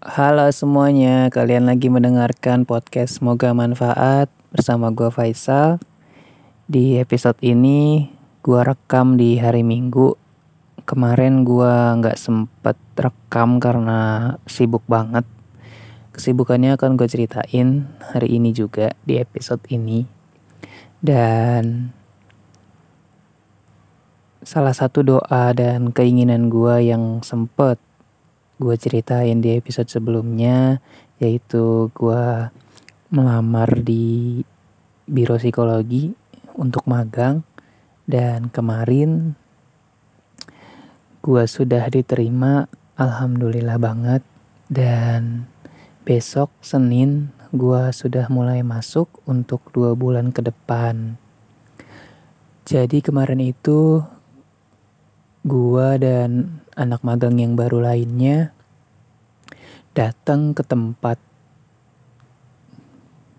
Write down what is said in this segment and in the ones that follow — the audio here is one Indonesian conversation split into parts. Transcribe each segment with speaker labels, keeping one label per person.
Speaker 1: Halo semuanya, kalian lagi mendengarkan podcast Semoga Manfaat bersama gue Faisal. Di episode ini gue rekam di hari Minggu. Kemarin gue nggak sempet rekam karena sibuk banget. Kesibukannya akan gue ceritain hari ini juga di episode ini. Dan salah satu doa dan keinginan gue yang sempet gue ceritain di episode sebelumnya yaitu gue melamar di biro psikologi untuk magang. Dan kemarin gue sudah diterima alhamdulillah banget. Dan besok Senin gue sudah mulai masuk untuk dua bulan ke depan. Jadi kemarin itu gue dan anak magang yang baru lainnya datang ke tempat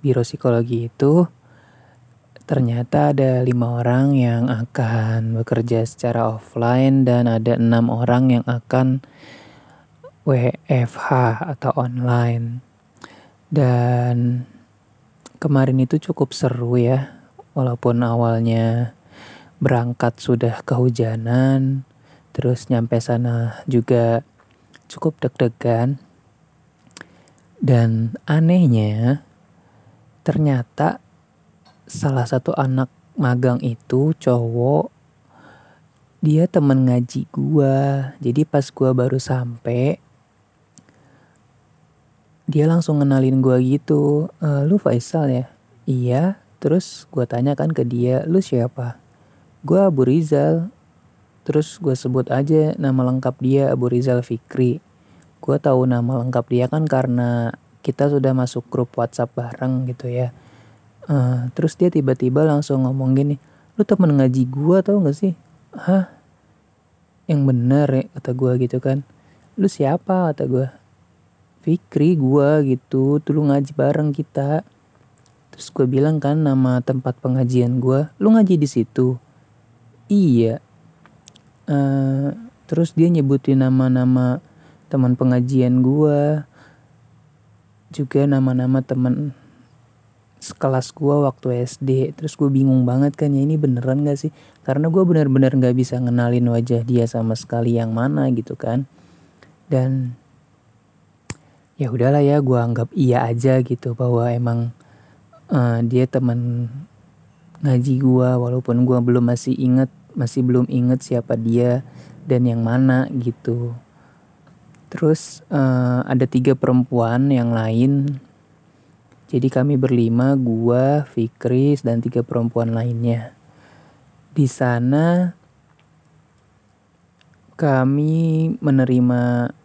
Speaker 1: biro psikologi itu ternyata ada lima orang yang akan bekerja secara offline dan ada enam orang yang akan WFH atau online dan kemarin itu cukup seru ya walaupun awalnya berangkat sudah kehujanan Terus nyampe sana juga cukup deg-degan. Dan anehnya ternyata salah satu anak magang itu cowok dia temen ngaji gua. Jadi pas gua baru sampai dia langsung ngenalin gua gitu. E, lu Faisal ya? Iya. Terus gua tanya kan ke dia, lu siapa? Gua Abu Rizal Terus gue sebut aja nama lengkap dia Abu Rizal Fikri. Gue tahu nama lengkap dia kan karena kita sudah masuk grup WhatsApp bareng gitu ya. Uh, terus dia tiba-tiba langsung ngomong gini, lu temen ngaji gue tau gak sih? Hah? Yang bener ya kata gue gitu kan. Lu siapa kata gue? Fikri gue gitu, tuh lu ngaji bareng kita. Terus gue bilang kan nama tempat pengajian gue, lu ngaji di situ. Iya, uh, terus dia nyebutin nama-nama teman pengajian gue juga nama-nama teman sekelas gue waktu SD terus gue bingung banget kan ya ini beneran gak sih? Karena gue bener-bener gak bisa ngenalin wajah dia sama sekali yang mana gitu kan. Dan ya udahlah ya gue anggap iya aja gitu bahwa emang uh, dia teman ngaji gue walaupun gue belum masih inget masih belum inget siapa dia dan yang mana gitu. Terus uh, ada tiga perempuan yang lain. Jadi kami berlima, gua, Fikris dan tiga perempuan lainnya. Di sana kami menerima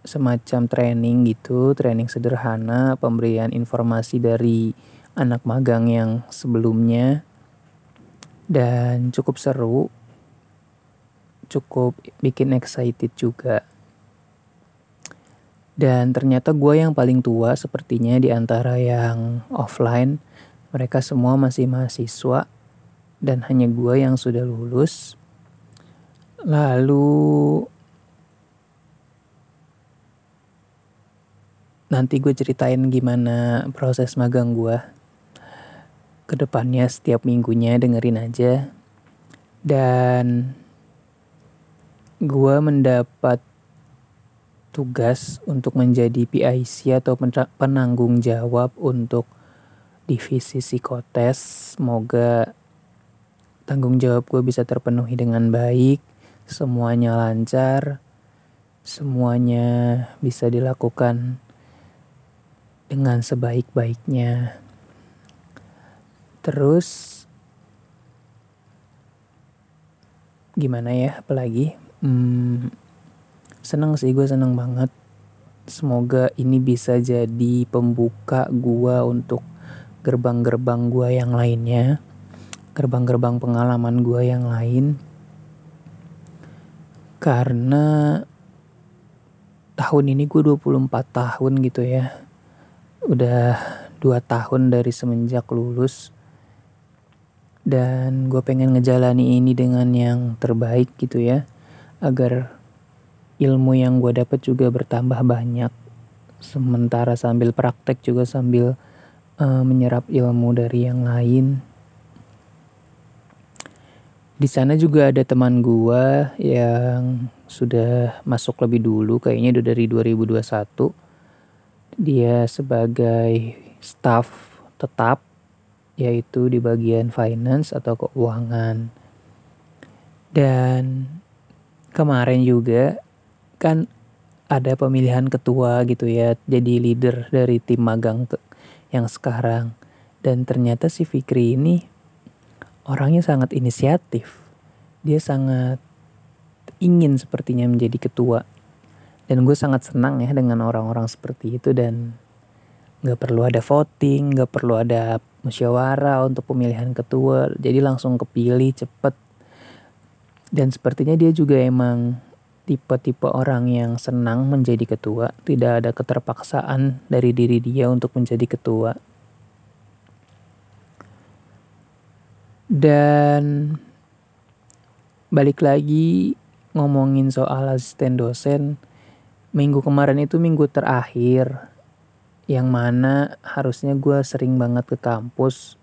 Speaker 1: semacam training gitu, training sederhana, pemberian informasi dari anak magang yang sebelumnya dan cukup seru cukup bikin excited juga dan ternyata gue yang paling tua sepertinya di antara yang offline mereka semua masih mahasiswa dan hanya gue yang sudah lulus lalu nanti gue ceritain gimana proses magang gue ke depannya setiap minggunya dengerin aja. Dan gue mendapat tugas untuk menjadi PIC atau penanggung jawab untuk divisi psikotes. Semoga tanggung jawab gue bisa terpenuhi dengan baik, semuanya lancar, semuanya bisa dilakukan dengan sebaik-baiknya. Terus gimana ya apalagi hmm, seneng sih gue seneng banget. Semoga ini bisa jadi pembuka gue untuk gerbang-gerbang gue yang lainnya gerbang-gerbang pengalaman gue yang lain. Karena tahun ini gue 24 tahun gitu ya. Udah dua tahun dari semenjak lulus. Dan gue pengen ngejalani ini dengan yang terbaik gitu ya agar ilmu yang gue dapat juga bertambah banyak. Sementara sambil praktek juga sambil uh, menyerap ilmu dari yang lain. Di sana juga ada teman gua yang sudah masuk lebih dulu kayaknya udah dari 2021 dia sebagai staff tetap yaitu di bagian finance atau keuangan. Dan kemarin juga kan ada pemilihan ketua gitu ya jadi leader dari tim magang yang sekarang. Dan ternyata si Fikri ini orangnya sangat inisiatif. Dia sangat ingin sepertinya menjadi ketua. Dan gue sangat senang ya dengan orang-orang seperti itu dan nggak perlu ada voting nggak perlu ada musyawarah untuk pemilihan ketua. Jadi langsung kepilih cepet. Dan sepertinya dia juga emang tipe-tipe orang yang senang menjadi ketua, tidak ada keterpaksaan dari diri dia untuk menjadi ketua. Dan balik lagi ngomongin soal asisten dosen, minggu kemarin itu minggu terakhir yang mana harusnya gue sering banget ke kampus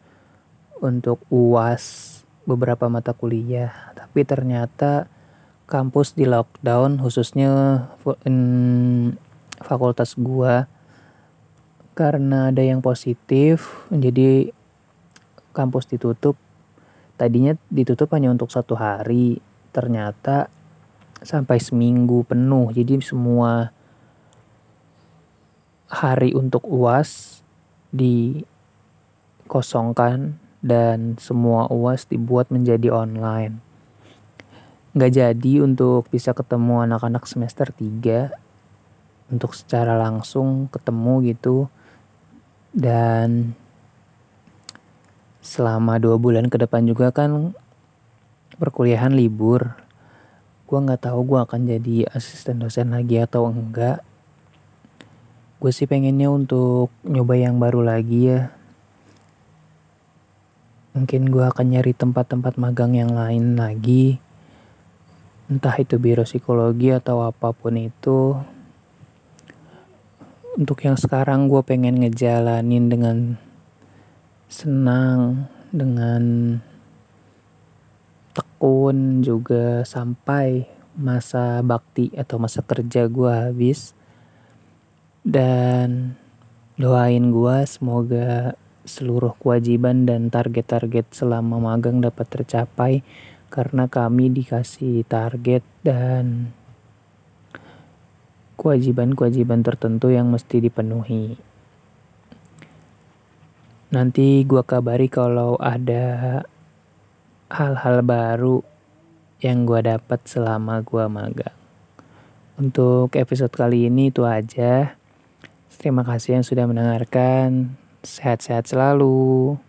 Speaker 1: untuk uas beberapa mata kuliah tapi ternyata kampus di lockdown khususnya fakultas gua. Karena ada yang positif jadi kampus ditutup. Tadinya ditutup hanya untuk satu hari ternyata sampai seminggu penuh. Jadi semua hari untuk uas dikosongkan dan semua uas dibuat menjadi online nggak jadi untuk bisa ketemu anak-anak semester 3 untuk secara langsung ketemu gitu. Dan selama dua bulan ke depan juga kan perkuliahan libur gue nggak tahu gue akan jadi asisten dosen lagi atau enggak. Gue sih pengennya untuk nyoba yang baru lagi ya. Mungkin gue akan nyari tempat-tempat magang yang lain lagi entah itu biro psikologi atau apa pun itu untuk yang sekarang gue pengen ngejalanin dengan senang dengan tekun juga sampai masa bakti atau masa kerja gue habis. Dan doain gue semoga seluruh kewajiban dan target-target selama magang dapat tercapai karena kami dikasih target dan kewajiban-kewajiban tertentu yang mesti dipenuhi. Nanti gua kabari kalau ada hal-hal baru yang gua dapat selama gua magang. Untuk episode kali ini itu aja. Terima kasih yang sudah mendengarkan. Sehat-sehat selalu.